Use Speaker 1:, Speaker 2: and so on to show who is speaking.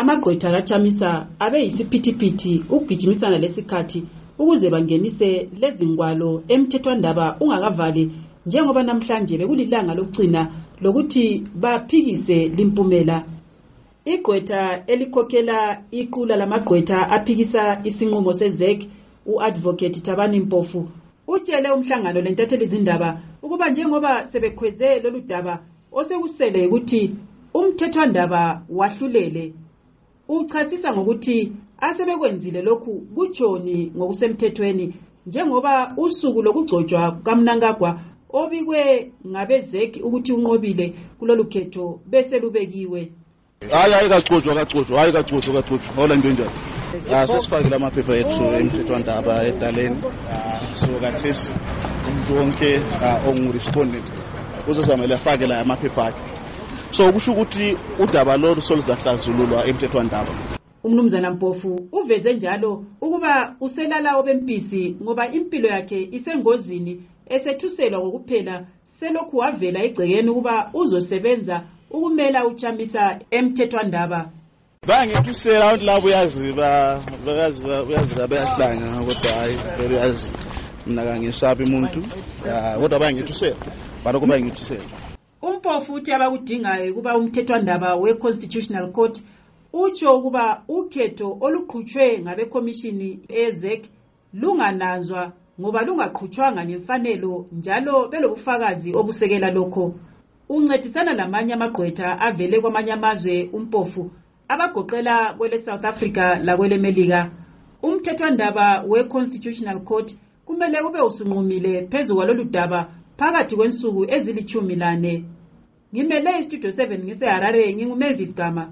Speaker 1: amagqwetha kachamisa abe yisiphithiphithi ukugijimisana lesikhathi ukuze bangenise lezi ngwalo emthethwandaba ungakavali njengoba namhlanje bekulilanga lokugcina lokuthi baphikise limpumela. Igqwetha elikhokhela iqula lamagqwetha aphikisa isinqumo sezek u-advocate thabani mpofu utshele umhlangano lentatheli zindaba ukuba njengoba sebekhweze lolu daba osekusele ukuthi umthethwandaba wahlulele. Uchasisa ngokuthi asebekwenzile lokhu kutshoni ngokusemthethweni njengoba usuku lokugcotshwa kukamnankagwa obikwe ngabezeki ukuthi unqobile kulolu khetho bese lubekiwe.
Speaker 2: Hayi hayi kagcotshwa kagcotshwa hayi kagcotshwa kagcotshwa. Hola into enjani Ah, sesifakile amaphepha ethu emthethwandaba edaleni Ah, so kathesi umuntu wonke ah, ongu-respondent uzozamele afake la amaphepha akhe. So kusho ukuthi udaba lolu soluzahlazululwa emthethwandaba.
Speaker 1: Umnumzana mpofu uveze njalo ukuba uselalawo bempisi ngoba impilo yakhe isengozini esethuselwa ngokuphela selokhu wavela egcekeni ukuba uzosebenza ukumela uchamisa emthethwandaba.
Speaker 2: Bangethusela abantu labo uyazi ba- bayazi ba- uyazi ba- bayahlanga kodwa hayi vele uyazi. Mina kangisabi umuntu? Ah, kodwa bayangethusela balokho bayangethusela
Speaker 1: umpofu uthi abakudingayo ukuba umthethwandaba we-constitutional court utsho ukuba ukhetho oluqhutshwe ngabekhomishini ezek lungananzwa ngoba lungaqhutshwanga ngemfanelo njalo belobufakazi obusekela lokho. Uncedisana lamanye amagqwetha avele kwamanye amazwe umpofu abagoqela kwele south africa lakwele melika umthethwandaba we-constitutional court kumele ube usunqumile phezu kwalolu daba phakathi kwensuku ezilithumi lane ngimele istudio 7 ngiseharare ngingumavis gama